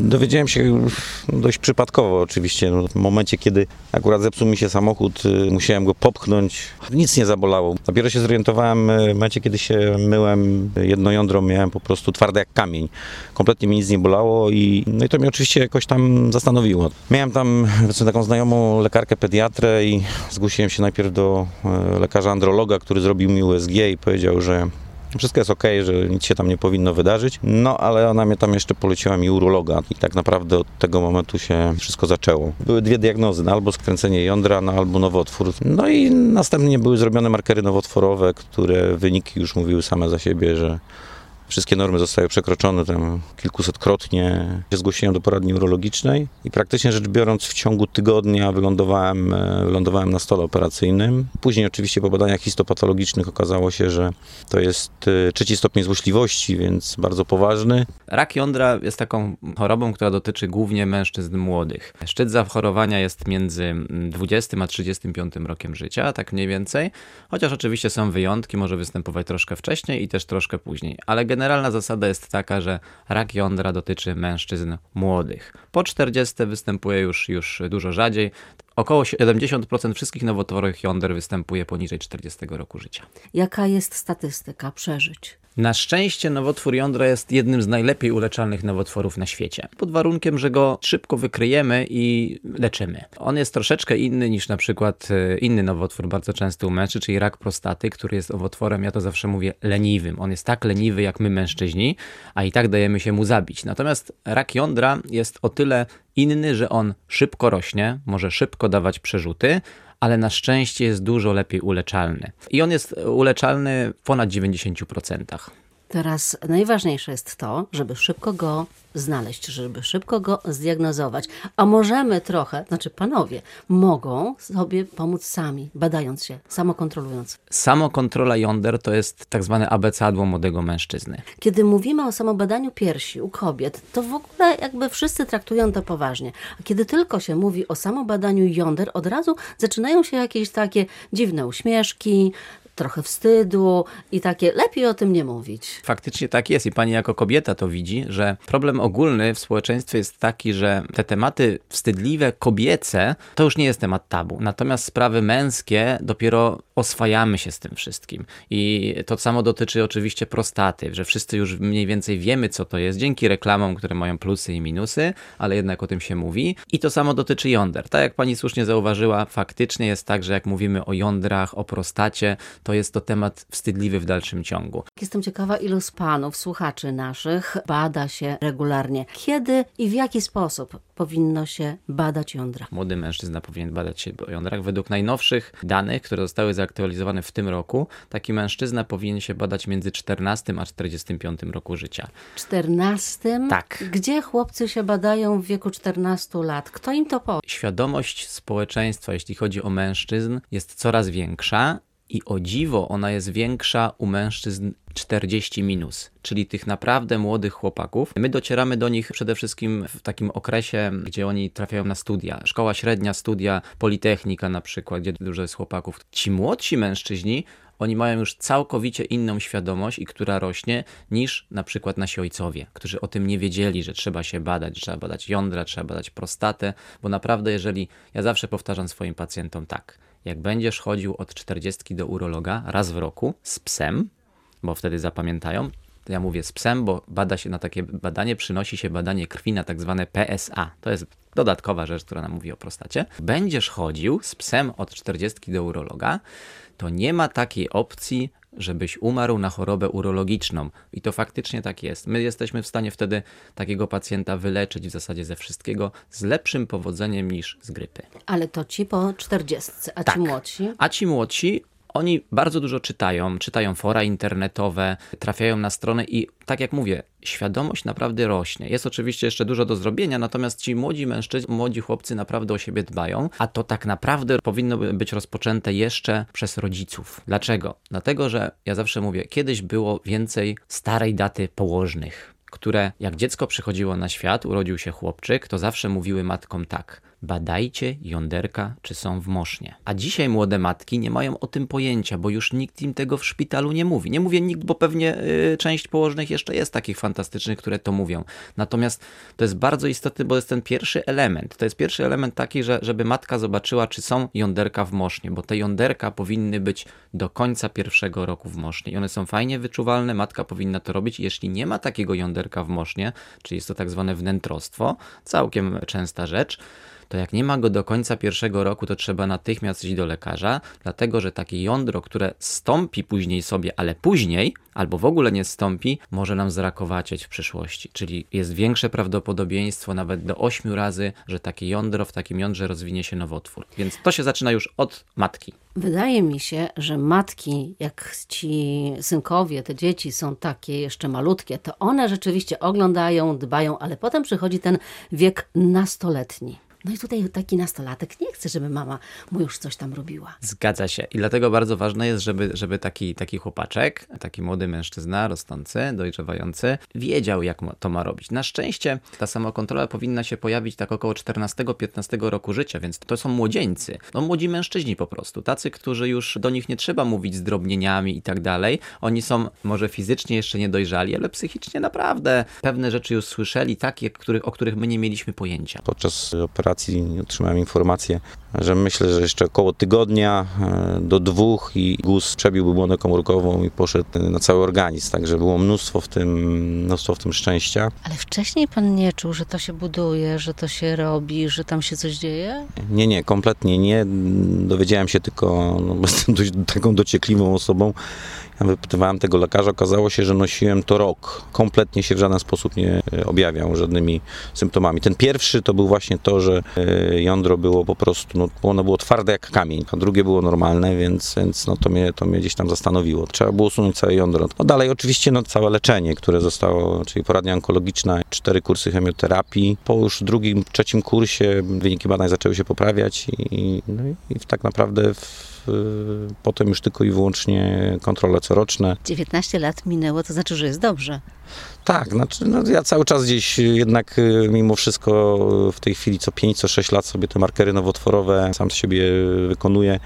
Dowiedziałem się dość przypadkowo oczywiście. No, w momencie, kiedy akurat zepsuł mi się samochód, y, musiałem go popchnąć. Nic nie zabolało. Dopiero się zorientowałem y, w momencie, kiedy się myłem. Jedno jądro miałem po prostu twarde jak kamień. Kompletnie mi nic nie bolało i, no i to mnie oczywiście jakoś tam zastanowiło. Miałem tam taką znajomą lekarkę pediatrę i zgłosiłem się najpierw do lekarza androloga, który zrobił mi USG i powiedział, że wszystko jest ok, że nic się tam nie powinno wydarzyć. No ale ona mnie tam jeszcze poleciła mi urologa i tak naprawdę od tego momentu się wszystko zaczęło. Były dwie diagnozy, no, albo skręcenie jądra, no, albo nowotwór. No i następnie były zrobione markery nowotworowe, które wyniki już mówiły same za siebie, że Wszystkie normy zostały przekroczone tam kilkusetkrotnie. Zgłosiłem do poradni urologicznej i praktycznie rzecz biorąc w ciągu tygodnia wylądowałem, e, wylądowałem na stole operacyjnym. Później oczywiście po badaniach histopatologicznych okazało się, że to jest e, trzeci stopień złośliwości, więc bardzo poważny. Rak jądra jest taką chorobą, która dotyczy głównie mężczyzn młodych. Szczyt zachorowania jest między 20 a 35 rokiem życia, tak mniej więcej, chociaż oczywiście są wyjątki, może występować troszkę wcześniej i też troszkę później, ale generalnie generalna zasada jest taka, że rak jądra dotyczy mężczyzn młodych. Po 40 występuje już, już dużo rzadziej. Około 70% wszystkich nowotworowych jąder występuje poniżej 40 roku życia. Jaka jest statystyka przeżyć? Na szczęście nowotwór jądra jest jednym z najlepiej uleczalnych nowotworów na świecie. Pod warunkiem, że go szybko wykryjemy i leczymy. On jest troszeczkę inny niż na przykład e, inny nowotwór, bardzo często u mężczyzn, czyli rak prostaty, który jest nowotworem, ja to zawsze mówię, leniwym. On jest tak leniwy jak my mężczyźni, a i tak dajemy się mu zabić. Natomiast rak jądra jest o tyle inny, że on szybko rośnie, może szybko dawać przerzuty, ale na szczęście jest dużo lepiej uleczalny. I on jest uleczalny w ponad 90%. Teraz najważniejsze jest to, żeby szybko go znaleźć, żeby szybko go zdiagnozować. A możemy trochę, znaczy panowie, mogą sobie pomóc sami, badając się, samokontrolując. Samokontrola jąder to jest tak zwane abecadło młodego mężczyzny. Kiedy mówimy o samobadaniu piersi u kobiet, to w ogóle jakby wszyscy traktują to poważnie. A kiedy tylko się mówi o samobadaniu jąder, od razu zaczynają się jakieś takie dziwne uśmieszki, trochę wstydu i takie lepiej o tym nie mówić. Faktycznie tak jest i pani jako kobieta to widzi, że problem ogólny w społeczeństwie jest taki, że te tematy wstydliwe, kobiece, to już nie jest temat tabu. Natomiast sprawy męskie dopiero oswajamy się z tym wszystkim. I to samo dotyczy oczywiście prostaty, że wszyscy już mniej więcej wiemy, co to jest, dzięki reklamom, które mają plusy i minusy, ale jednak o tym się mówi. I to samo dotyczy jąder. Tak jak pani słusznie zauważyła, faktycznie jest tak, że jak mówimy o jądrach, o prostacie, to jest to temat wstydliwy w dalszym ciągu. Jestem ciekawa, ilu z panów, słuchaczy naszych, bada się regularnie. Kiedy i w jaki sposób powinno się badać jądra? Młody mężczyzna powinien badać się o jądrach. Według najnowszych danych, które zostały zaktualizowane w tym roku, taki mężczyzna powinien się badać między 14 a 45 roku życia. 14? Tak. Gdzie chłopcy się badają w wieku 14 lat? Kto im to powie? Świadomość społeczeństwa, jeśli chodzi o mężczyzn, jest coraz większa i o dziwo ona jest większa u mężczyzn 40 minus, czyli tych naprawdę młodych chłopaków. My docieramy do nich przede wszystkim w takim okresie, gdzie oni trafiają na studia. Szkoła średnia, studia, politechnika na przykład, gdzie dużo jest chłopaków. Ci młodsi mężczyźni, oni mają już całkowicie inną świadomość i która rośnie niż na przykład nasi ojcowie, którzy o tym nie wiedzieli, że trzeba się badać, trzeba badać jądra, trzeba badać prostatę, bo naprawdę jeżeli, ja zawsze powtarzam swoim pacjentom tak, jak będziesz chodził od 40 do urologa raz w roku z psem, bo wtedy zapamiętają, ja mówię z psem, bo bada się na takie badanie, przynosi się badanie krwi na tak zwane PSA. To jest dodatkowa rzecz, która nam mówi o prostacie. Będziesz chodził z psem od 40 do urologa, to nie ma takiej opcji, żebyś umarł na chorobę urologiczną. I to faktycznie tak jest. My jesteśmy w stanie wtedy takiego pacjenta wyleczyć w zasadzie ze wszystkiego z lepszym powodzeniem niż z grypy. Ale to ci po 40, a Tak. ci młodsi? A ci młodsi, oni bardzo dużo czytają, czytają fora internetowe, trafiają na strony i tak jak mówię, świadomość naprawdę rośnie. Jest oczywiście jeszcze dużo do zrobienia, natomiast ci młodzi mężczyźni, młodzi chłopcy naprawdę o siebie dbają, a to tak naprawdę powinno być rozpoczęte jeszcze przez rodziców. Dlaczego? Dlatego, że ja zawsze mówię, kiedyś było więcej starej daty położnych które jak dziecko przychodziło na świat, urodził się chłopczyk, to zawsze mówiły matkom tak. Badajcie jąderka, czy są w mosznie. A dzisiaj młode matki nie mają o tym pojęcia, bo już nikt im tego w szpitalu nie mówi. Nie mówię nikt, bo pewnie y, część położnych jeszcze jest takich fantastycznych, które to mówią. Natomiast to jest bardzo istotne, bo jest ten pierwszy element. To jest pierwszy element taki, że żeby matka zobaczyła, czy są jąderka w mosznie, bo te jąderka powinny być do końca pierwszego roku w mosznie i one są fajnie wyczuwalne, matka powinna to robić. Jeśli nie ma takiego jąderka w mosznie, czyli jest to tak zwane wnętrostwo, całkiem częsta rzecz, to jak nie ma go do końca pierwszego roku, to trzeba natychmiast iść do lekarza, dlatego że takie jądro, które stąpi później sobie, ale później, albo w ogóle nie stąpi, może nam zrakowacieć w przyszłości. Czyli jest większe prawdopodobieństwo, nawet do 8 razy, że takie jądro w takim jądrze rozwinie się nowotwór. Więc to się zaczyna już od matki. Wydaje mi się, że matki, jak ci synkowie, te dzieci są takie jeszcze malutkie, to one rzeczywiście oglądają, dbają, ale potem przychodzi ten wiek nastoletni. No i tutaj taki nastolatek nie chce, żeby mama mu już coś tam robiła. Zgadza się. I dlatego bardzo ważne jest, żeby, żeby taki, taki chłopaczek, taki młody mężczyzna, rosnący, dojrzewający, wiedział, jak to ma robić. Na szczęście ta samokontrola powinna się pojawić tak około 14-15 roku życia, więc to są młodzieńcy. No młodzi mężczyźni po prostu. Tacy, którzy już do nich nie trzeba mówić zdrobnieniami i tak dalej. Oni są może fizycznie jeszcze niedojrzali, ale psychicznie naprawdę pewne rzeczy już słyszeli, takie, których, o których my nie mieliśmy pojęcia. Podczas operacji otrzymałem informację, że myślę, że jeszcze około tygodnia e, do dwóch i guz przebiłby błonę komórkową i poszedł na cały organizm. Także było mnóstwo w tym, mnóstwo w tym szczęścia. Ale wcześniej pan nie czuł, że to się buduje, że to się robi, że tam się coś dzieje? Nie, nie, kompletnie nie. Dowiedziałem się tylko, no, bo jestem dość taką dociekliwą osobą. Ja wypytywałem tego lekarza, okazało się, że nosiłem to rok. Kompletnie się w żaden sposób nie e, objawiał żadnymi symptomami. Ten pierwszy to był właśnie to, że e, jądro było po prostu, no, ono było twarde jak kamień, a drugie było normalne, więc, więc no, to, mnie, to mnie gdzieś tam zastanowiło. Trzeba było usunąć całe jądro. No dalej oczywiście no, całe leczenie, które zostało, czyli poradnia onkologiczna, cztery kursy chemioterapii. Po już drugim, trzecim kursie wyniki badań zaczęły się poprawiać i, no, i tak naprawdę w, potem już tylko i wyłącznie kontrole coroczne. 19 lat minęło, to znaczy, że jest dobrze. Tak, znaczy no ja cały czas gdzieś jednak y, mimo wszystko w tej chwili co 5, co 6 lat sobie te markery nowotworowe sam z siebie wykonuję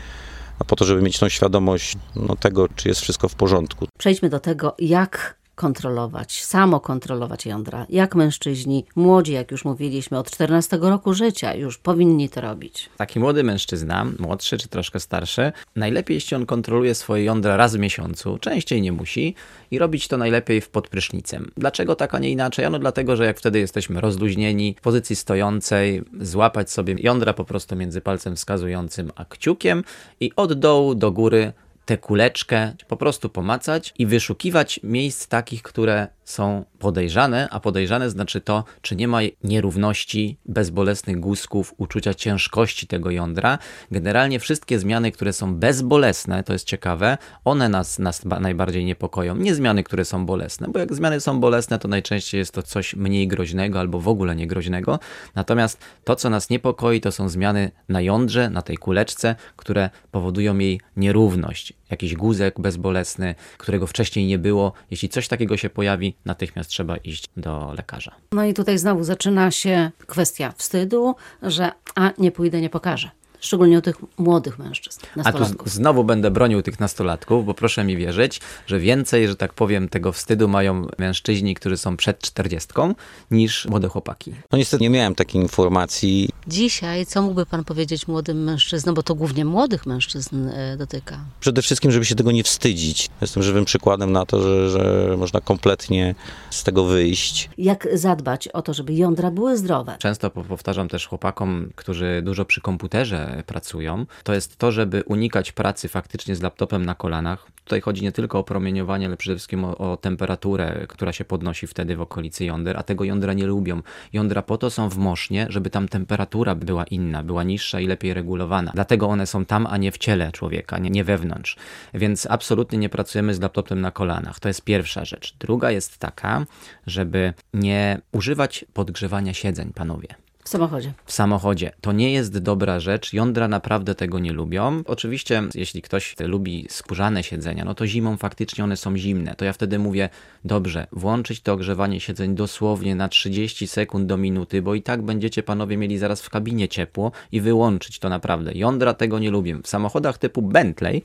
a po to, żeby mieć tą świadomość no, tego, czy jest wszystko w porządku. Przejdźmy do tego, jak kontrolować, samo kontrolować jądra. Jak mężczyźni, młodzi, jak już mówiliśmy, od 14 roku życia już powinni to robić. Taki młody mężczyzna, młodszy czy troszkę starszy, najlepiej jeśli on kontroluje swoje jądra raz w miesiącu, częściej nie musi i robić to najlepiej w podprysznicem. Dlaczego tak, a nie inaczej? Ano dlatego, że jak wtedy jesteśmy rozluźnieni w pozycji stojącej, złapać sobie jądra po prostu między palcem wskazującym a kciukiem i od dołu do góry tę kuleczkę po prostu pomacać i wyszukiwać miejsc takich, które są podejrzane, a podejrzane znaczy to, czy nie ma nierówności, bezbolesnych guzków, uczucia ciężkości tego jądra. Generalnie wszystkie zmiany, które są bezbolesne, to jest ciekawe, one nas, nas najbardziej niepokoją. Nie zmiany, które są bolesne, bo jak zmiany są bolesne, to najczęściej jest to coś mniej groźnego albo w ogóle niegroźnego. Natomiast to, co nas niepokoi, to są zmiany na jądrze, na tej kuleczce, które powodują jej nierówność jakiś guzek bezbolesny, którego wcześniej nie było. Jeśli coś takiego się pojawi, natychmiast trzeba iść do lekarza. No i tutaj znowu zaczyna się kwestia wstydu, że a nie pójdę, nie pokażę szczególnie u tych młodych mężczyzn. A tu znowu będę bronił tych nastolatków, bo proszę mi wierzyć, że więcej, że tak powiem, tego wstydu mają mężczyźni, którzy są przed czterdziestką, niż młode chłopaki. No niestety nie miałem takiej informacji. Dzisiaj co mógłby pan powiedzieć młodym mężczyznom, bo to głównie młodych mężczyzn e, dotyka? Przede wszystkim, żeby się tego nie wstydzić. Jestem żywym przykładem na to, że, że można kompletnie z tego wyjść. Jak zadbać o to, żeby jądra były zdrowe? Często powtarzam też chłopakom, którzy dużo przy komputerze pracują, to jest to, żeby unikać pracy faktycznie z laptopem na kolanach. Tutaj chodzi nie tylko o promieniowanie, ale przede wszystkim o, o temperaturę, która się podnosi wtedy w okolicy jąder, a tego jądra nie lubią. Jądra po to są w mosznie, żeby tam temperatura była inna, była niższa i lepiej regulowana. Dlatego one są tam, a nie w ciele człowieka, nie, nie wewnątrz. Więc absolutnie nie pracujemy z laptopem na kolanach. To jest pierwsza rzecz. Druga jest taka, żeby nie używać podgrzewania siedzeń, panowie. W samochodzie. w samochodzie. To nie jest dobra rzecz. Jądra naprawdę tego nie lubią. Oczywiście, jeśli ktoś lubi skórzane siedzenia, no to zimą faktycznie one są zimne. To ja wtedy mówię, dobrze, włączyć to ogrzewanie siedzeń dosłownie na 30 sekund do minuty, bo i tak będziecie panowie mieli zaraz w kabinie ciepło i wyłączyć to naprawdę. Jądra tego nie lubią. W samochodach typu Bentley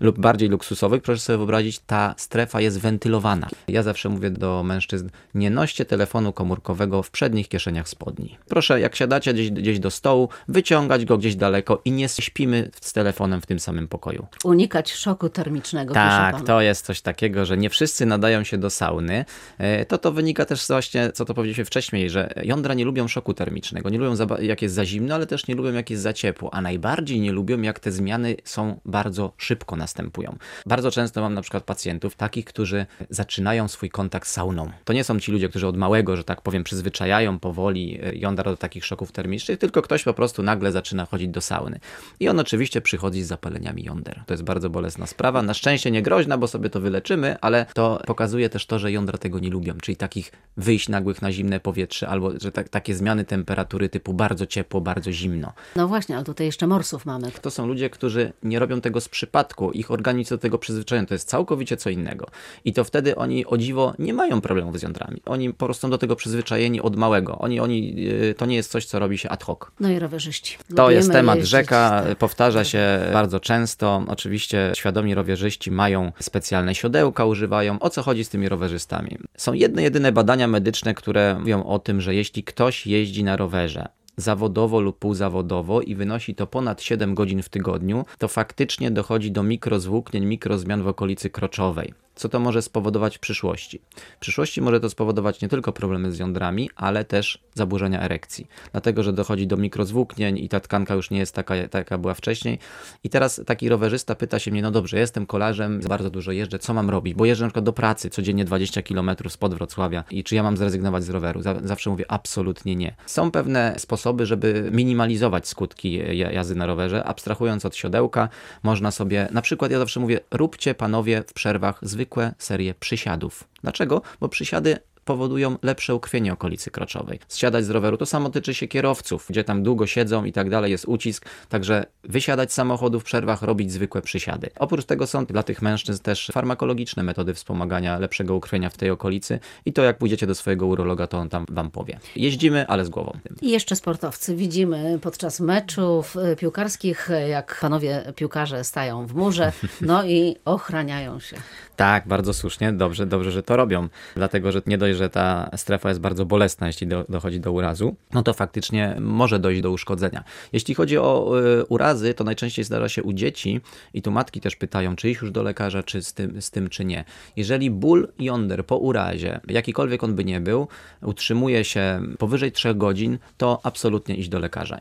lub bardziej luksusowych, proszę sobie wyobrazić, ta strefa jest wentylowana. Ja zawsze mówię do mężczyzn, nie noście telefonu komórkowego w przednich kieszeniach spodni. Proszę, jak siadacie gdzieś, gdzieś do stołu, wyciągać go gdzieś daleko i nie śpimy z telefonem w tym samym pokoju. Unikać szoku termicznego. Tak, to jest coś takiego, że nie wszyscy nadają się do sauny. E, To to wynika też właśnie, co to powiedzieliśmy wcześniej, że jądra nie lubią szoku termicznego, nie lubią jak jest za zimno, ale też nie lubią jak jest za ciepło, a najbardziej nie lubią jak te zmiany są bardzo szybko następują. Bardzo często mam na przykład pacjentów takich, którzy zaczynają swój kontakt z sauną. To nie są ci ludzie, którzy od małego, że tak powiem, przyzwyczajają powoli e, jądra do takich szoków termicznych, tylko ktoś po prostu nagle zaczyna chodzić do sauny. I on oczywiście przychodzi z zapaleniami jąder. To jest bardzo bolesna sprawa. Na szczęście nie groźna, bo sobie to wyleczymy, ale to pokazuje też to, że jądra tego nie lubią, czyli takich wyjść nagłych na zimne powietrze, albo że tak, takie zmiany temperatury typu bardzo ciepło, bardzo zimno. No właśnie, ale tutaj jeszcze morsów mamy. To są ludzie, którzy nie robią tego z przypadku, ich organizm do tego przyzwyczajony, to jest całkowicie co innego. I to wtedy oni o dziwo nie mają problemów z jądrami. Oni po prostu są do tego przyzwyczajeni od małego. Oni, oni, yy, to nie jest coś, co robi się ad hoc. No i rowerzyści. To Lubimy jest temat jeździć, rzeka, tak. powtarza się bardzo często. Oczywiście świadomi rowerzyści mają specjalne siodełka, używają. O co chodzi z tymi rowerzystami? Są jedne, jedyne badania medyczne, które mówią o tym, że jeśli ktoś jeździ na rowerze, zawodowo lub półzawodowo i wynosi to ponad 7 godzin w tygodniu, to faktycznie dochodzi do mikrozwłóknień, mikrozmian w okolicy kroczowej. Co to może spowodować w przyszłości? W przyszłości może to spowodować nie tylko problemy z jądrami, ale też zaburzenia erekcji. Dlatego, że dochodzi do mikrozwłóknień i ta tkanka już nie jest taka, jaka była wcześniej. I teraz taki rowerzysta pyta się mnie, no dobrze, jestem kolarzem, bardzo dużo jeżdżę, co mam robić? Bo jeżdżę na przykład do pracy codziennie 20 km spod Wrocławia i czy ja mam zrezygnować z roweru? Za- Zawsze mówię, absolutnie nie. Są pewne sposoby, żeby minimalizować skutki ja- jazdy na rowerze, abstrahując od siodełka, można sobie, na przykład ja zawsze mówię, róbcie panowie w przerwach zwykłe serie przysiadów. Dlaczego? Bo przysiady powodują lepsze ukrwienie okolicy kroczowej. Zsiadać z roweru, to samo tyczy się kierowców, gdzie tam długo siedzą i tak dalej, jest ucisk, także wysiadać z samochodu w przerwach, robić zwykłe przysiady. Oprócz tego są dla tych mężczyzn też farmakologiczne metody wspomagania lepszego ukrwienia w tej okolicy i to jak pójdziecie do swojego urologa, to on tam wam powie. Jeździmy, ale z głową. I jeszcze sportowcy. Widzimy podczas meczów y, piłkarskich, jak panowie piłkarze stają w murze, no i ochraniają się. Tak, bardzo słusznie, dobrze, dobrze, że to robią. Dlatego, że nie dość, że ta strefa jest bardzo bolesna, jeśli do, dochodzi do urazu, no to faktycznie może dojść do uszkodzenia. Jeśli chodzi o y, urazy, to najczęściej zdarza się u dzieci i tu matki też pytają, czy iść już do lekarza, czy z tym, z tym czy nie. Jeżeli ból jąder po urazie, jakikolwiek on by nie był, utrzymuje się powyżej 3 godzin, to absolutnie iść do lekarza.